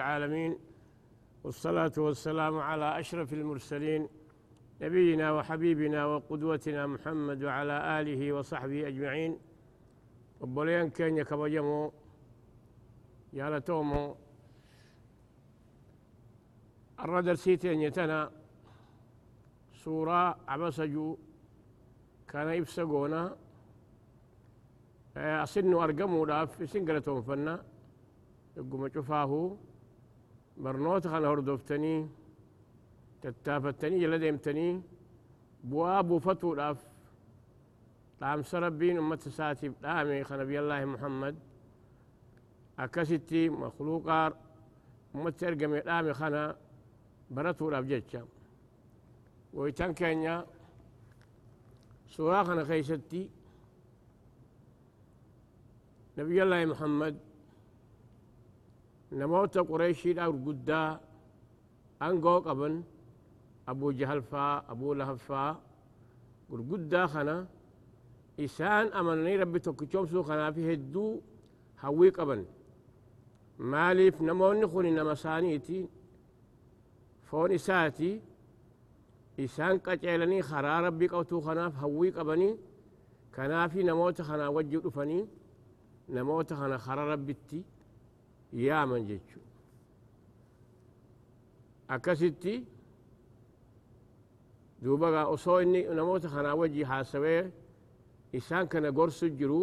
العالمين والصلاة والسلام على أشرف المرسلين نبينا وحبيبنا وقدوتنا محمد وعلى آله وصحبه أجمعين. وبولين كان يكبجمو يا لتومو الردر سيتين يتنا سورة عبسجو كان يفسقونا أصنو أرقمو داف سنقلتهم فنا يقوم شفاهو برنوت خان هردوفتني تتافتني جل ديمتني بوابو فتو داف طعم سربين أمت ساتي دامي خنبي الله محمد. أكستي مخلوقا أمت ترقمي دامي خنا برتو داف جتشا ويتان كينيا سورة خنا خيستي نبي الله محمد دار قدا أنقو قبن أبو جهل فا أبو لهب فا قدا خنا إسان أمنني ربي توكيشوم سو خنا في هدو هوي قبن مالف نموني خوني نمسانيتي فون إساتي إسان قجلني خرا ربي قوتو خناف هوي قبني كنافي نموت خنا وجه فني namoota kana kara rabbitti yaaman jechu akkasitti duuba osoo inni namoota kanaa wajji haasawee isaan kana gorsu jiru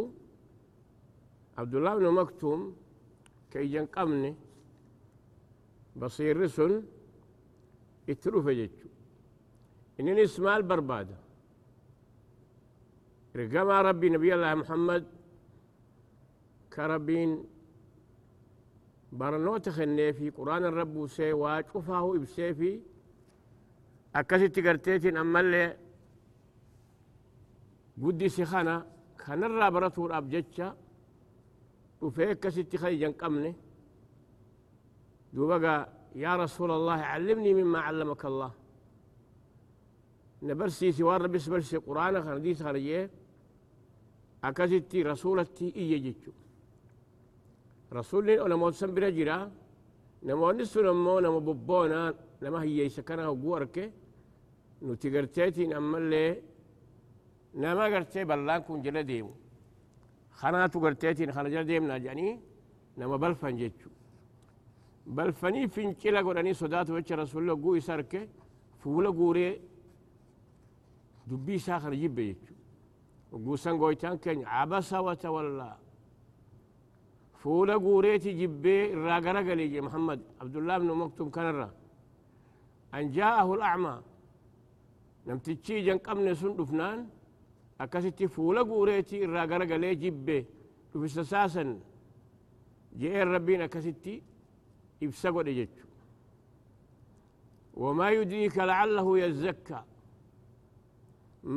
abdullah ibnu maktum ka ijjan qabne basiirri sun itti dhufe jechu inninis maal barbaada ergamaa rabbii nabiyallaahi muhammad كربين برنوت خني في قرآن الرب سي واشوفه إبسي في أكاسي تقرتيتين أما اللي قدي سخانا كان الرابرة الأبجتشا وفي أكاسي تخي جنقمني دوبقى يا رسول الله علمني مما علمك الله نبرسي سوار ربي سبرسي قرآن خنديس خرجيه أكاسي رسولتي إيه جيتشو رسولي أنا موت سنبرا جرا نما نسو نمو نما ببونا نما هي يسكنا وقورك نو تقرتيتي نما اللي نما قرتي بلان كون جلا ديمو خناتو قرتيتي خنا جلا ديمنا جاني نما بلفن جيتشو بلفني فين كلا قراني صدات وجه رسول الله قوي سارك فولا قوري دبي ساخر جيب جيتشو وقوسان قويتان كان عبس وتولى فولا قوريتي جبي الراقرة قليجي محمد عبد الله بن مكتوم كان الرا أن جاءه الأعمى نم تتشي جن قمنا سن دفنان أكاسيتي فولا قوريتي الراقرة قلي جبي دفس أساسا جاء ربين أكاسيتي إبسقوا دجتشو وما يدريك لعله يزكى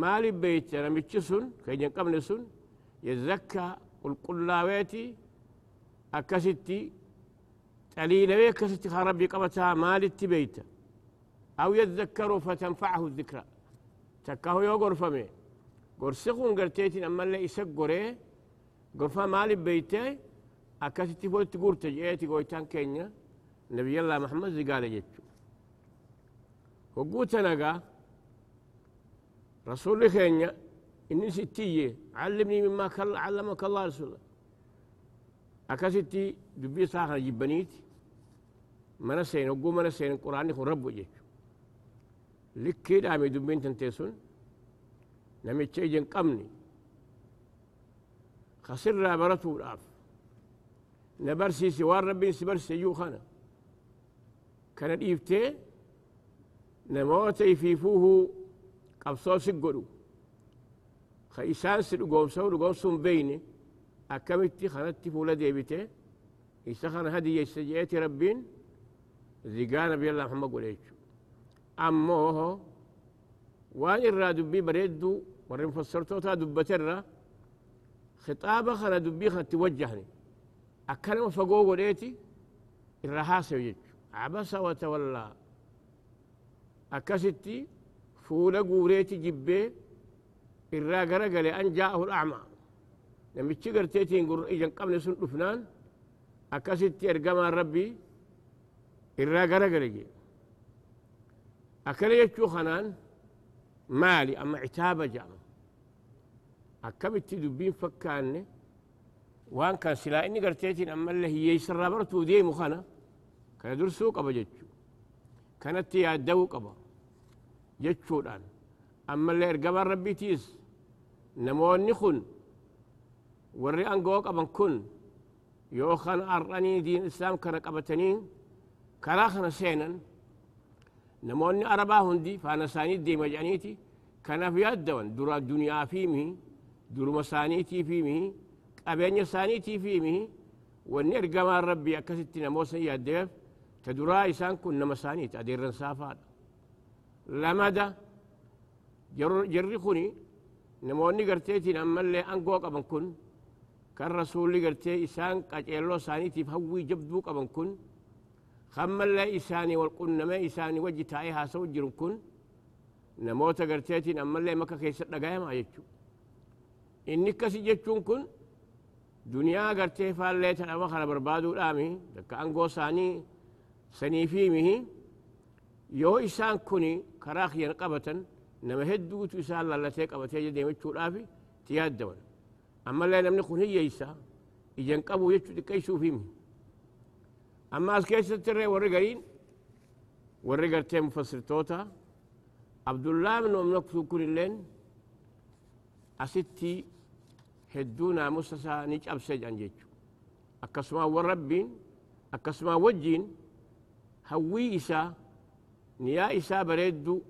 ما لبيت نمتشسن كي جن قمنا سن يزكى قل akkasitti xaliilawee أكستي تليل ويكستي خربي قبتها مال التبيت أو يتذكر فتنفعه الذكرى تكاه يوغر فمي غرسخون قرتيتين أما اللي إسق قرفا مال بيته أكستي فولت قرتج إيتي قويتان كينيا نبي الله محمد زقال جيتو وقوتنا قا رسول خينيا إني ستيه علمني مما علمك الله رسول الله أكاسيتي دبي ساخر جبنيت مانا سين وقو مانا سين القرآن يقول ربو جيك لكي دامي دبين تنتيسون نمي تشيجن قمني خسر رابرتو الآف نبرسي سوار ربي سبرسي يو خانا كان الإيفتي نموتي في فوه قبصو سيقرو خيسان سيقوم سيقوم سيقوم بيني أكمتي خلتي فولدي بيته يسخر هدي يسجئتي ربين. زيقان بي الله محمد قول إيش أموه وأن الراد بي بريدو. ورين فسرتو تا دبتر خطابة خلا دبي خلت وجهني أكلم فقو قول إيتي الرحاس يجيش عبس وتولى. أكستي. فول قوريتي جبه. الراقرق لأن جاءه الأعمى. Namichi garteetiin ijaan qabne sun dhufnaan أكست إرقما ربي إرى غرغر أكل يجو خنان مالي أما عتابة جام أكبت دبين فكاني وان كان سلا إني قرتيتين أما اللي هي يسرى برتو دي مخانا كان درسو قبا جتشو كانت يادو قبا جتشو الآن أما اللي إرقما نموني خن وري أنقو قبا كن يوخان أراني دين إسلام كان قبتنين كراخنا سينا نموني أربا هندي فانا ساني دي مجانيتي كان في يدوان درا الدنيا فيمه در مسانيتي فيمه أبين سانيتي فيمه ونير قمار ربي أكست نموسا يدف تدرا إسان كن مسانيت أدير سافات لماذا جر جرخني نموني قرتيتي نما اللي أنقو قبن كن كان رسول قرتي إسان قجيلو سانيتي فهوي جبدو قبن كن. خم الله إساني والقنما إساني وجه تايها سوجر كن. نموت قرتيتي نما اللي مكا كيس دقايا ما يجو. إني كسي جتشون كن. دنيا قرتي فالله تنما خنا بربادو الآمي دكا أنقو ساني سني فيمه يو إسان كوني كراخ ينقبة نما هدو تو إسان لالتي قبتي جدي مجو الآفي تياد دول أما نمني خون هي إسا إجن قبو يجو دكيسو فيمه أما أسكيس ترى ورقين ورقرتي مفسر توتا. عبد الله من أملك كل اللين أستي هدونا مستسا نيج أبسج أنجيجو أكسما وربين. أكسما وجين. هوي إسا نيا إسا بريدو.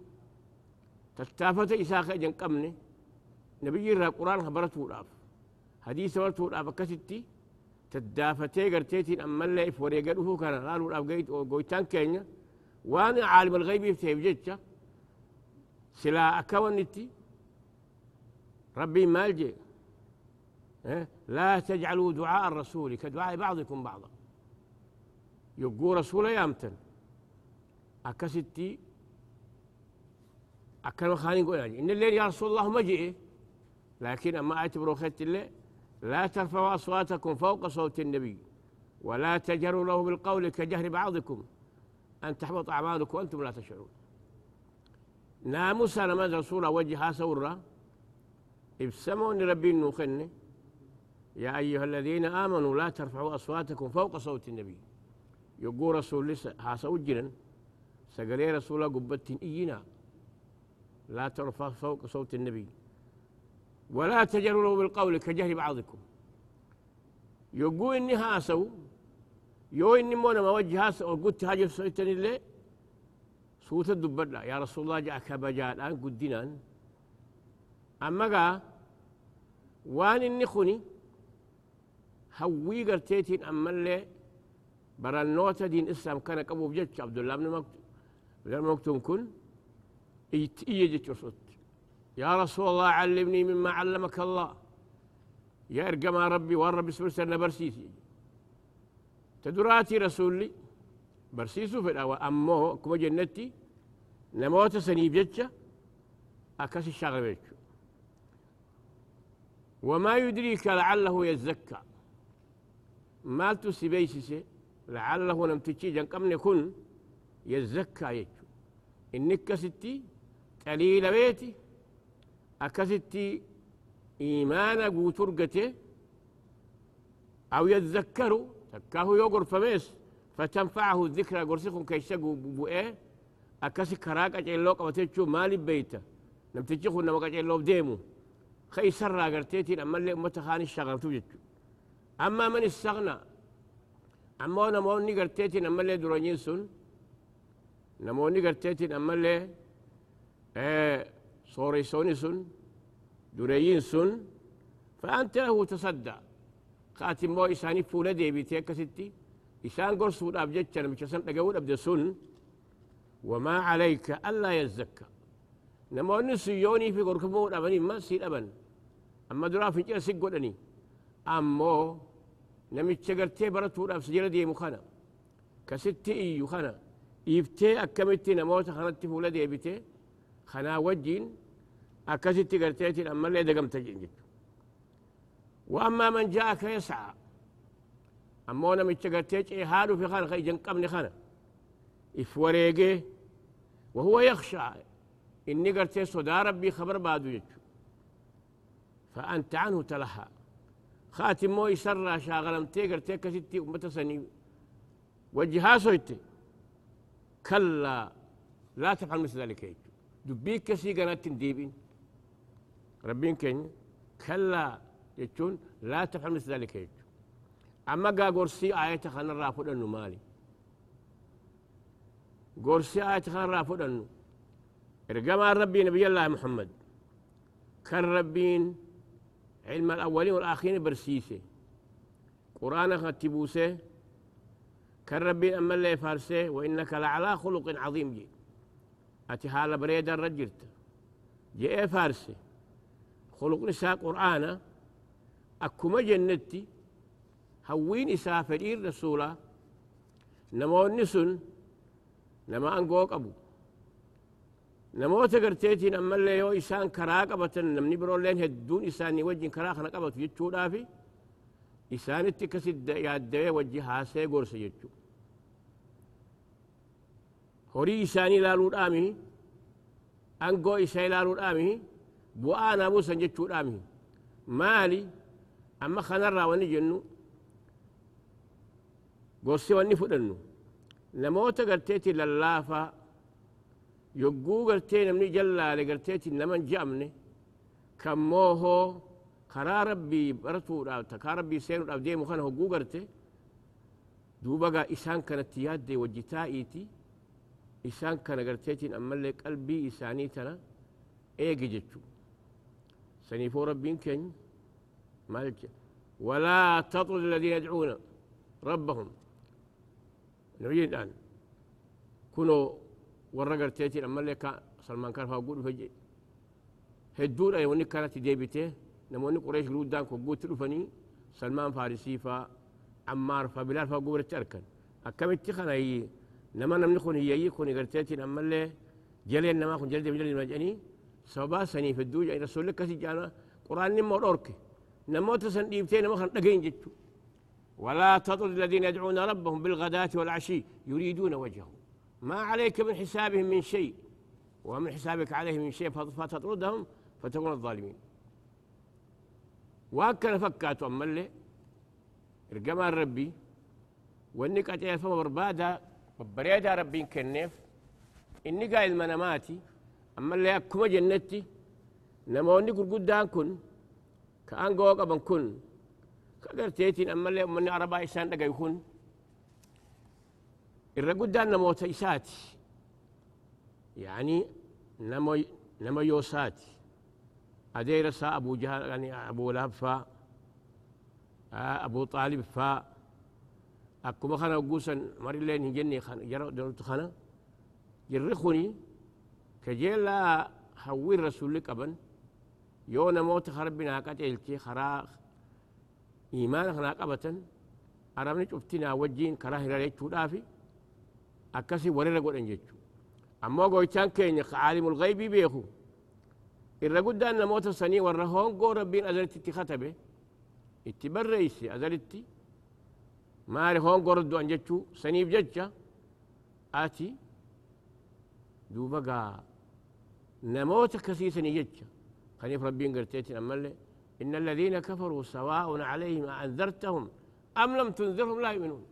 تتافت إسا خيجن قمني. نبي الرا قرآن خبرته الأف حديث ورته الأف كستي تدافتي قرتيتين أما اللي إف وريقا كان قالوا الأف قويتان كينيا وأنا عالم الغيب يفتح بجتشا سلا أكونتي ربي مالجي؟ لا تجعلوا دعاء الرسول كدعاء بعضكم بعضا يقول رسول يامتن أكستي أكلم خاني يقول إن الليل يا رسول الله مجيء لكن أما أعتبروا خيت الليل لا ترفعوا أصواتكم فوق صوت النبي ولا تجروا له بالقول كجهر بعضكم أن تحبط أعمالكم وأنتم لا تشعرون. ناموس أنا ما رسول وجهها سورة ابسموا ربي نوخني يا أيها الذين آمنوا لا ترفعوا أصواتكم فوق صوت النبي. يقول رسول لسه هاسوجنا سقلي رسول قبت إينا. لا ترفع فوق صوت النبي. ولا تجروا بالقول كجهر بعضكم. يقول إني هاسو يو إني مونا ما وجه هاسو وقلت هاجر سويتني اللي صوت الدبر يا رسول الله جاءك بجاء الآن قدنا أما قا وان إني خني هوي قرتيتين أما اللي برا النوتة دين إسلام كان قبو بجتش عبد الله بن مكتوم كن. إيجت صوت يا رسول الله علمني مما علمك الله. يا ارقم ربي والرب اسم سنة برسيسي. تدراتي رسولي برسيسو في الأول. أمه كما جنتي نموت سنيب جتشا أكاس الشغل بيتشو. وما يدريك لعله يزكى. ما تسبيسي لعله لم تجي جن كم يكون يزكى يجو إنك ستي قليل بيتي أكستي إيمانا قوترقته أو يتذكروا تكاه يوغر فميس فتنفعه الذكرى قرسكم كيشتقوا بؤيه أكسي كراك أجعلوك وتجو مالي بيته نمتجيخو نمك أجعلو بديمو خي سرى قرتيتين أما اللي أمتا خاني الشغل توجد أما من استغنى أما نموني قرتيتين أما اللي درانيين سن نموني قرتيتين أما اللي آه صوري سوني سن دريين سن فأنت له تصدى. خاتم مو إساني فولا ديبيتي كستي. إسان قرصو الأبجتشن مشسن لقول أبدا سن وما عليك ألا يزكى. نما نسيوني في قركبو أبني ما سير أبن. أما درا في جرس قدني أمو نمي تشغرتي برتو راب سجرة دي مخانا. كستي إيو خانا إفتي أكمتي نموت خانتي فولا دي بيتي. خنا وجين أكستي قرتيتي أما اللي دقم تجين جد وأما من جاءك يسعى أما أنا متشقرتيج إيه حاله في خانة خي جنقبني خانة إفوريجي وهو يخشى. إني قرتي صدا ربي خبر بعد يجو فأنت عنه تلحى خاتم مو يسرى شاغلمتي قرتي كستي أمة سني. وجهها سويتي. كلا لا تفعل مثل ذلك. دبيك كسي قنات ديبين. ربين كين كلا يجون لا تفعل مثل ذلك يجو أما قا قرسي آية خان الرافد أنه مالي. قرسي آية خان الرافد أنه. إرقام ربي نبي الله محمد. كان ربين علم الأولين والآخرين برسيسي قرآن ختبوسه كان ربي أما اللي فارسة. وإنك لعلى خلق عظيم جي. أتي حال بريدا رجلت. جي فارسة. خلق نساء قرآن أكما جنتي هوين إساء فدير رسولا نمو النسن نما أنقوك أبو namoota garteetiin ammallee yoo isaan karaa qabatan namni biroolleen hedduun isaanii wajjin karaa kana qabatu jechuudhaafi isaanitti akkasi yaaddawee wajji haasee gorsa jechuu horii isaanii ilaaluudhaami angoo isaa ilaaluudhaami bu'aa naa buusan jechuudhaami maali amma kanarraa wanni jennu gorsi wanni fudhannu namoota garteetiin lallaafaa yogguu gartee namni jallaale garteetiin naman je'amne kammoohoo karaa rabbii baratuudhaaf karaa rabbii seenuudhaaf deemu kana hogguu garte duuba gaa isaan kanatti yaadde wajji taa'iiti isaan kana garteetiin ammallee qalbii isaanii tana eegi jechuu سنيفو ربين كن مالك ولا تطرد الذين يدعون ربهم. نعيد الآن. كنوا والرقر تيتي لما لك سلمان كان فاقول فجي هدور أي ونك كانت ديبته نمو أنك قريش قلود دانك وقوت رفني سلمان فارسي فا عمار فبلال فاقول رتركن أكم اتخن أي؟ نما نمنخون هي أي كوني قرتيتي لما لك جلين نما خون جلد مجلد مجلد sababaa saniif hedduu jedhanii rasuulli akkasii jaana quraanni immoo dhorke namoota san dhiibtee nama kan dhagayin jechuu ولا تطرد الذين يدعون ربهم بالغداة والعشي يريدون وجهه. ما عليك من حسابهم من شيء. ومن حسابك عليهم من شيء فتطردهم فتكون الظالمين. وهكذا فكاتوا أما اللي رقما ربي وإنك أتيه فما بربادا بريدا ربي كنيف. إني قايل مناماتي أما اللي أكما جنتي نموني قل قد دان كن كأن قوك أبن كن كأقر تيتين أما اللي أمني عربا إسان لقا يكون إرى قد دان نموت إساتي يعني نمو نمو يوساتي أدير سا أبو جهل يعني أبو لهب فا أبو طالب فا أكما خانا وقوسا مريلين هجني خانا جرى دولت خانا يرخوني جر jirri kuni kajeellaa hawwiin rasulli qaban yoo namoota harbinaa qaceelche karaa imaana kanaa qabatan arabni cuftinaa wajjiin karaa hirareechuudhaafi akkasi warira godhan jechu ammoo goychaan keenya ka caalimul gaybii beeku irra guddaan namoota sanii warra hongoo rabbiin azalitti itti katabe itti barreeyse azalitti maali hongoo du'an jechuu saniif jecha ati duuba gaa namoota kasiisanii jecha kaniif rabbiin garteetin ammallee إن الذين كفروا سواء عليهم أنذرتهم أم لم تنذرهم لا يؤمنون.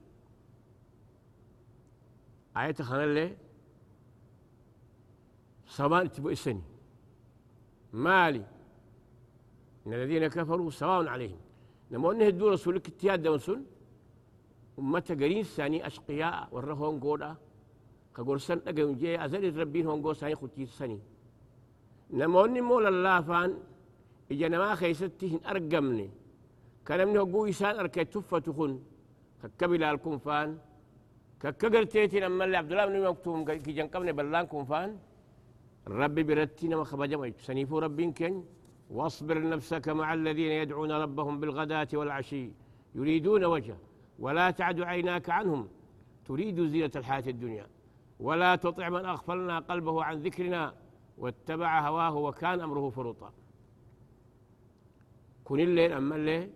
آية اللي سواء تبو السني مالي. إن الذين كفروا سواء عليهم. نمو أنه الدور رسولك اتياد دونسون أمتا قرين ساني أشقياء ورهون قودا. كقول سن أقوم جي أزل ربين هون قو ساني خوتي سني نمو أنه مولا الله فان إجا نما خيستهن أرقمني كان منه قو إسان أركي تفة تخن ككبل الكنفان ككقرتيتين أما اللي عبد الله بن مكتوم كي جنقبني بلان كنفان ربي برتنا ما خبجم سنيفو ربين كن واصبر نفسك مع الذين يدعون ربهم بالغداة والعشي يريدون وجهه ولا تعد عيناك عنهم تريد زينة الحياة الدنيا ولا تطع من أغفلنا قلبه عن ذكرنا واتبع هواه وكان أمره فرطا كن الليل أما الليل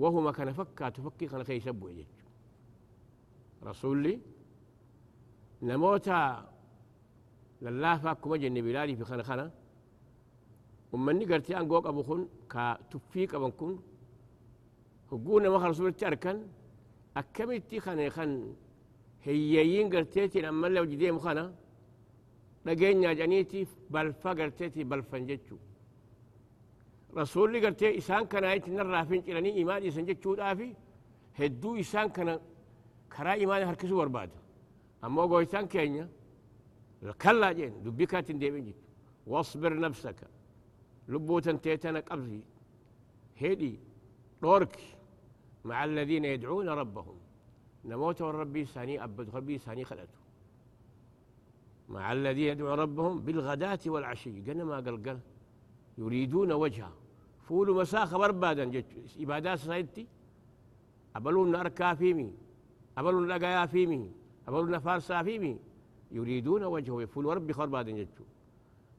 وهما كان فكا تفكي كان خي سبو يجج رسولي نموتا لله فاكما جن بلالي في خنا ومني قرتي أن قوق أبو خن كا تفيك أبو كن هقونا ما رسول تركن أكملتي خنا خن هيين قرتيتي لما لو جدي مخنا لقينا جانيتي بلفا قرتيتي بلفن جتشو رسولي قرتي إسان كان آيت نرى فين إلاني إيمان إسان جتشو دافي هدو إسان كان كرا إيمان هركسو ورباد أما قويتان كينيا كلا جين دبكات ديبين جت واصبر نفسك لبوتا تيتنا قبضي هدي دورك مع الذين يدعون ربهم نموت والربي ساني أبد ربي ساني خلته مع الذين يدعون ربهم بالغداة والعشي. قلنا ما قال؟ يريدون وجهه. فول مساخ بربادا. عبادات سايدتي أبلون نركا فيمي أبلون لقايا فيمي أبلون فارسا فيمي يريدون وجهه. يفول وربي خربادا جتشو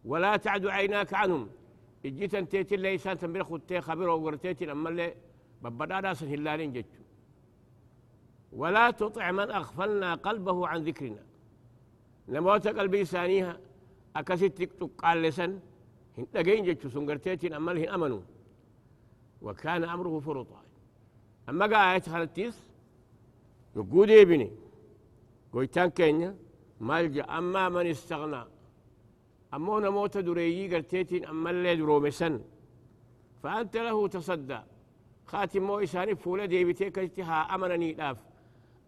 ولا تعد عيناك عنهم. إجيت انتيت اللي إنسان تنبرخ وتي خبر وورتيت أما اللي ببدا ناس هلالين جتشو ولا تطع من أغفلنا قلبه عن ذكرنا. نموت قلبي سانيها أكست تقال لسن هن جتشو سنقرتيتين أما اللي أمنوا وكان أمره فرطا أما قا آية خلتيس يقول ابني قويتان كينيا مالجا أما من استغنى أما نموت دريي قرتيتين أما اللي درومسن فأنت له تصدى خاتم مو إساني فولا ديبتي كجتها أمنني داف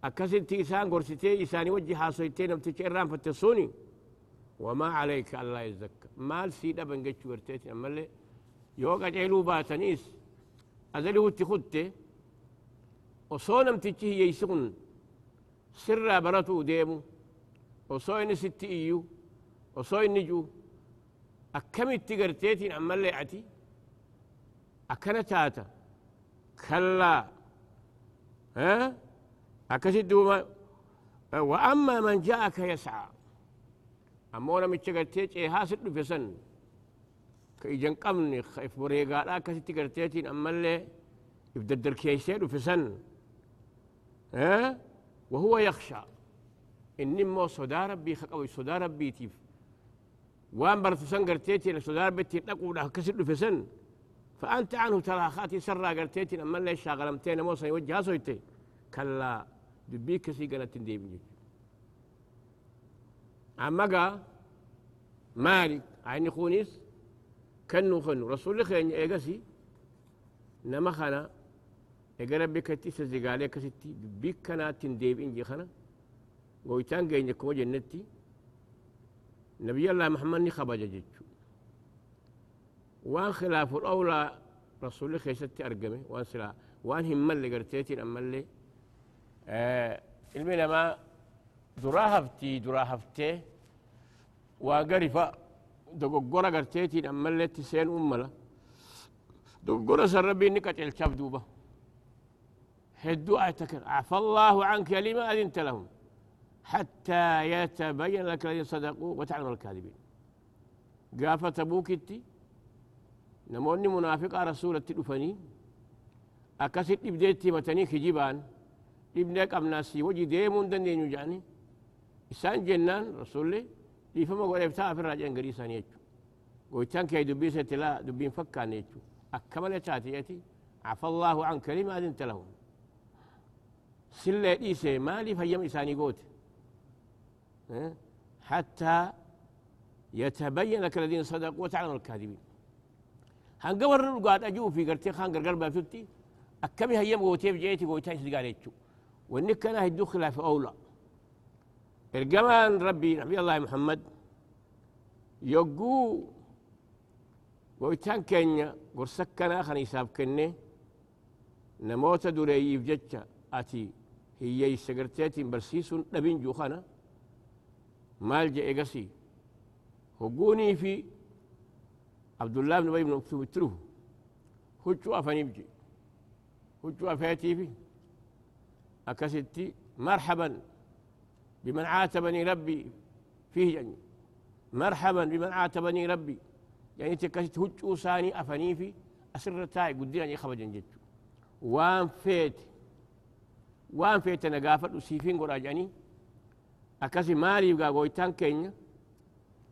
أكسنتي إسان قرستي إساني وجه حاصلتين نمتك إرام فتسوني. وما عليك الله يزكى. مال سيدا بنجتش ورتيتين أما اللي يوقع جعلوا باتنيس أزلي هو تخدت وصونم تجيه يسون. سر براتو ديمو. وصوين ستي إيو. وصوين نجو أكمل تقرتيتين أما اللي أكنا تاتا. كلا. ها؟ أكسد وأما من جاءك يسعى. أما أنا متشقرتيت إيه هاسد في سن. كإجن قمني خيف بريقا لا كسد تقرتيتين أما اللي يبددر كيسير في سن. ها؟ وهو يخشى. إني مو صدا ربي خقوي صدا ربي تيف. وأن برت سن قرتيتي لصدا ربي تنقو له كسد في سن. فأنت عنه ترى خاتي سرى قرتيتي أما اللي شاغلمتين موسى يوجه سويتي كلا. دبيك كسي قالت ديبني. أما قا مالك عيني خونيس كنو خنو. رسول خين إيقسي نما خنا إيقا ربي كتي سزيقالي كسيتي دبيك كانت ديب إنجي خنا ويتان قيني كو جنتي. نبي الله محمد ني خبج جيتشو. وان خلاف الأولى رسول خيستي أرقمي وان سلا وان هم اللي قرتيتي أما اللي آه المنا ما دراهفتي دراهفتي وقرفة دقوقورة قرتيتي أما اللي تسين أملا. دقوقورة سربي نكت الشاف دوبة. هدو أعتكر عفى الله عنك لما أذنت لهم. حتى يتبين لك الذين صدقوا وتعلم الكاذبين. قافة تبوكتي نموني منافقة رسولة الأفني أكست إبديتي متني خجيبان ابنك أمناسي وجي ديمون دندين يجاني إسان جنان رسول لي لفما قول إفتاء في الرجاء قريسان يجو قويتان كي دبي ستلا دبين فكان يجو أكمل تاتيتي عفى الله عن كلمة أذنت لهم سلة إيسي مالي فيم إساني قوت حتى يتبين لك الذين صدقوا وتعلم الكاذبين هنقبر قاد أجو في قرتي خان قرقر بافتي أكمي هيم قوتي بجيتي قوتي سدقال يجو وإنك كان هيدو خلاف أولى الجمال ربي نبي الله محمد يقو قويتان كينيا قرسكنا خني ساب كني نموت دوري يفجتش أتي هي يسقرتيتي برسيسون نبين جوخنا مال جاء قسي هقوني في عبد الله بن أبي بن مكتوب تروه هجوا افني بجي. هجوا افاتي في. اكستي مرحبا بمن عاتبني ربي فيه يعني مرحبا بمن عاتبني ربي. يعني تكست هجوا ساني أفني في أسر تاي قدينا خبجا جتو وان فيت وان فيت نقافة سيفين قراجاني أكاسي مالي يبقى قويتان كينيا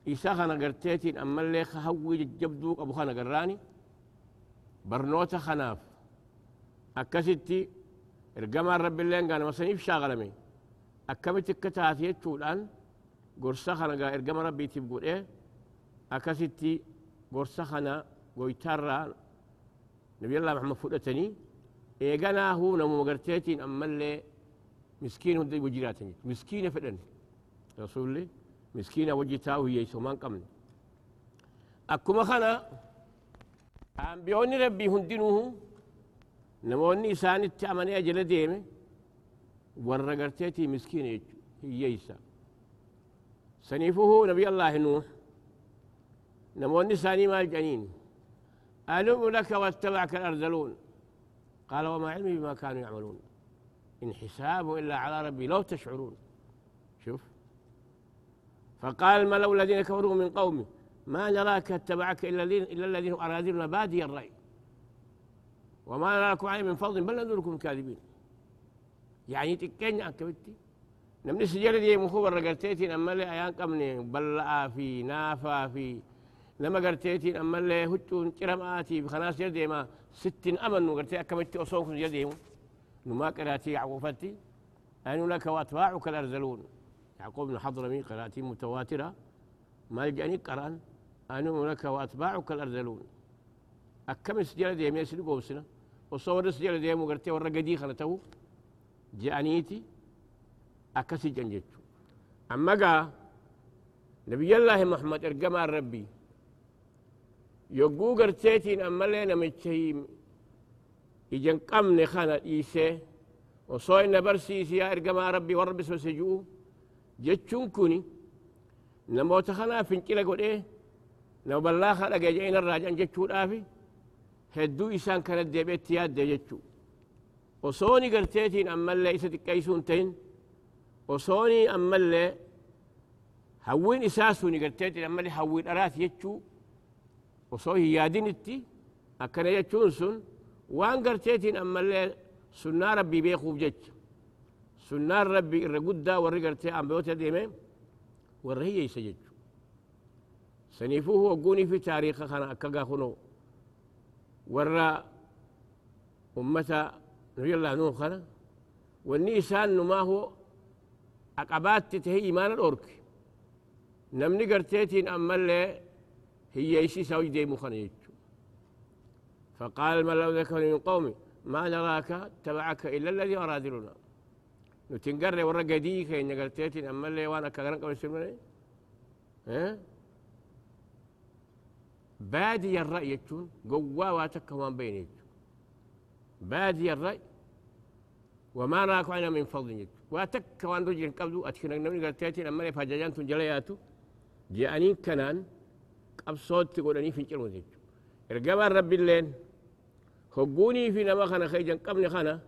إيسا خانا أما اللي خهوي جبدوك أبو خانا قراني برنوتا خناف. أكاسيتي إرقاما رب اللي قانا مصنيف شاغلمي أكامتي كتاتي الآن قرصا خانا إرقاما ربي تبقول إيه أكاسيتي قرصا خانا قويتارا نبي الله محمد فؤتني إيقانا هو نمو مقرتيتين أما اللي مسكين هدي وجراتني مسكينة فدن رسول الله مسكينة وجهتها وهي سومان قمن أكما خنا أنبيوني ربي هندنوه نموني إسان التأمني أجل ديمه ورقرتيتي مسكينة هي إيسا سنيفه نبي الله نوح. نموني ساني مال جنين. ألم لك واتبعك الأرذلون. قال وما علمي بما كانوا يعملون. إن حسابه إلا على ربي لو تشعرون. شوف. فقال الملأ الذين كفروا من قومه ما نراك اتبعك إلا الذين إلا الذين أرادلنا بادي الرأي. وما نراكم عليه من فضل بل نذركم كاذبين. يعني تكين عنك بتي. نمني سجل دي مخوبر رقرتيتين أما اللي أيان قمني بلعا في نافا في. لما قرتيتين أما اللي هتون كرماتي بخناس جردي ما ستين أمن وقرتي أكمتي أصوكم جردي نما قراتي يعقوفتي أن لك وأتباعك الأرذلون. يعقوب بن حضرمي قراتي متواترة. ما يجاني قرآن. أن لك وأتباعك الأرذلون. أكم سجل ديم يسل قوسنا وصور سجل ديم وقرتي ورقدي خلته جانيتي أكسي جنجتو. أما قا نبي الله محمد إرقما ربي. يقو قرتيتين أما لنا متشيم إجن قمن خانا إيسي. وصوين برسيسي يا إرقما ربي ورب سجو. جتشون كوني نموت خنا فنكلا قد إيه نو بالله خلق جينا الراجعين جتشو آفي. هدو إسان كانت ديبت ياد دي جتشو وصوني قرتيتين أما اللي إسا تكيسون تين وصوني أما اللي هوين إساسوني قرتيتين أما اللي هوين أرات يجتشو وصوي يادين التي أكنا يجتشون سن وان قرتيتين أما اللي سنة ربي بيخوب جج سنة ربي الرقودة وري قرتي أم بيوتا ديمين وري هي يسجج سنيفوه وقوني في تاريخ خنا أكاقا خنو ورا أمتا نبي الله نوح خنا والنيسان ما هو عقبات تتهي إيمان الأورك. نمني قرتيتين أما اللي هي يسي سوي ديمو خنا يجو. فقال الملأ ذكر من قومي ما نراك تبعك إلا الذي أرادلنا نتنقر ورا قديك إن قلتيتين أما اللي وأنا كغرن قبل سلمني ها؟ بادي الرأي يجون قوا واتك وان بين يجون بادي الرأي وما نراك عنا من فضل يجون واتك وان رجل قبلو أتكنا نمني قلتيتين أما اللي فجاجان تنجلياتو جاءنين كنان قبصوت تقولني في الجرم يجون إرقبا رب اللين fi nama kana keeyjan qabne kana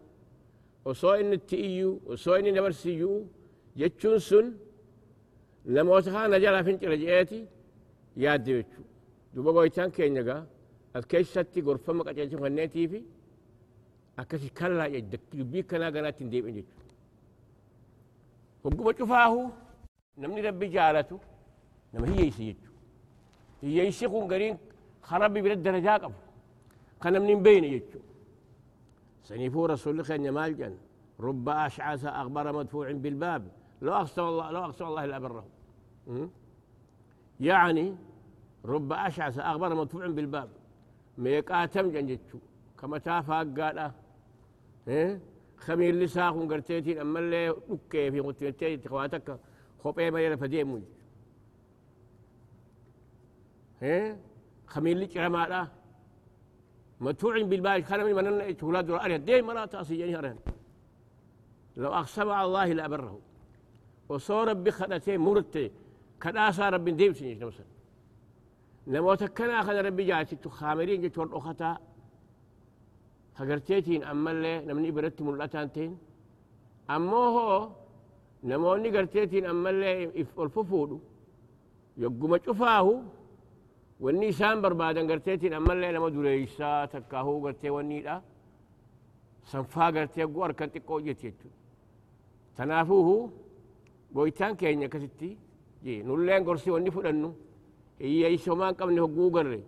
osoo inni itti iyyuu osoo inni dabarsiyyuu jechuun sun namoota kana jalaa fincila je'eeti yaadde jechuu دوما غويتان كينيغا الكيش ساتي غرفة ما قد يجب غنين تيفي أكاسي كلا يجدك يبي كنا غناتين ديب انجي فقو بچفاه نمني ربي جالتو نم هي يسي يجو هي يسي قون غرين خرابي برد درجا قف خنم نم بين يجو سنيفو رسول الله خيان يمال جان رب أشعاس أغبر مدفوع بالباب لو أقسم الله لو أقسم الله إلا بره يعني رب أشعث أغبر مدفوع بالباب. ميقاتم جن جتشو كما تافا قال إيه؟ خمير لساق قرتيتين. أما اللي أوكي في قتلتين خواتك خوبي ما يلا فديم إيه؟ خمير لك رمالا مدفوع بالبال كان من من أولاد الاريا دي مرا تاسي يعني هرن لو اقسم على الله لأبره. وصور بخدتين مرتي. كدا صار رب ديم سنيش نمسا نموت كنا أخذ ربي جاتي تخامرين جت ورد أختا. هجرتيتين أما اللي نمني برت ملتانتين أما هو نموني قرتيتين أما اللي الففود يقوم أشوفاه واني سان بربادا قرتيتين أما اللي نمو دريسا تكاهو قرتي واني لا. سنفا قرتي قوار كنتي قوجتي تنافوه قويتان كينيا كتتي. جي نولين قرسي واني فلنو wanni fudhannu hiyyeeysomaan qabne hogguu garre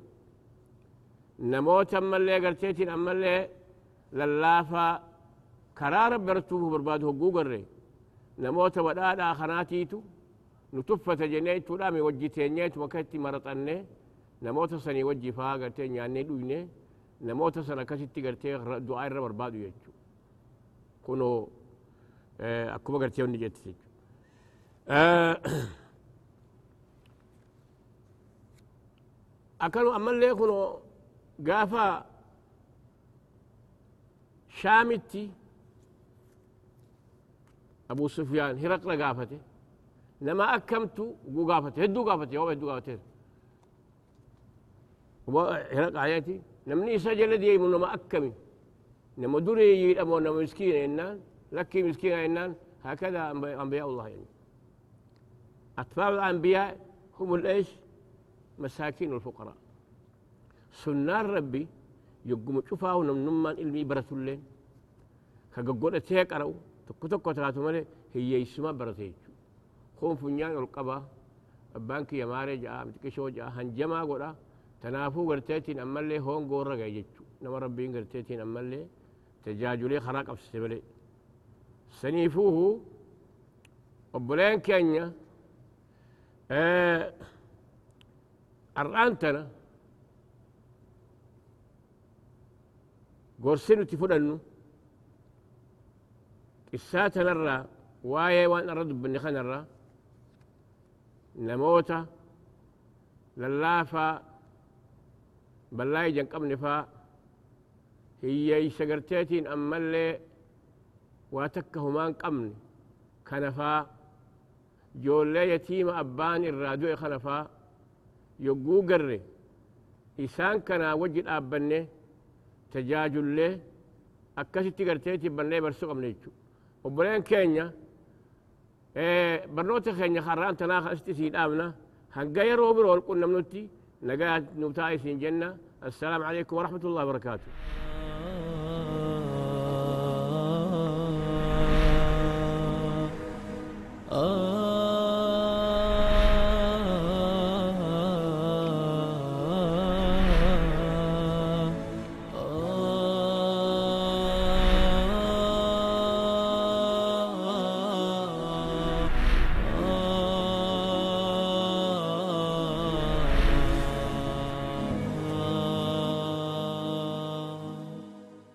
namoota ammallee garteetiin ammallee lallaafaa karaa rabbi artuuf barbaadu hogguu garre namoota badhaadhaa kanaatiitu nu tuffata jennee mi wajji teenyeetu akka itti maraxanne namoota sanii wajji faa gartee nyaannee dhuyne namoota sana akkasitti gartee du'aa irra barbaadu jechu kunoo akkuma gartee wanni jette jechu ammallee kunoo gaafa shaamitti abu sufyaan hiraqla gaafate nama akkamtu guu gaafate hedduu gaafate yoo hedduu gaafate hiraqa ayati namni isa jala deemu nama akkami nama dureeyyiidha moo nama miskiina jennaan lakkii miskiina jennaan هكذا أنبياء الله يعني أتباع الأنبياء هم الإيش مساكين الفقراء سنار ربي يقوم شفاه نمنمان علمي برة اللين كقول تيك أرو تكو تكو تلاتو مالي هي يسمى برتيج خون فنيان القبا بانك يا ماري جاء متكشو جاء هنجما قولا تنافو قرتيتين أما اللي هون قورا جيجو نما ربي قرتيتين أما اللي تجاجلي خراق أفسي سنيفوه أبولين كينيا آه أرآنتنا. قرسينو تفدنو قساتنا الرا واي وان أرد بني الرا نموتا للافا بلاي جنقب نفا هي شجرتين أما اللي واتكه مان قمن كنفا جولي يتيم أبان الرادو خنفا. يقو قري إسان كنا وجد أبنه تجاجل له أكاسي تقرتيتي بنه برسوق من يجو وبرين كينيا إيه برنوت خينيا خران تناخ استسيد آمنا هنقايا روبر والقنا منوتي نقايا نبتائي سين جنة السلام عليكم ورحمة الله وبركاته Oh.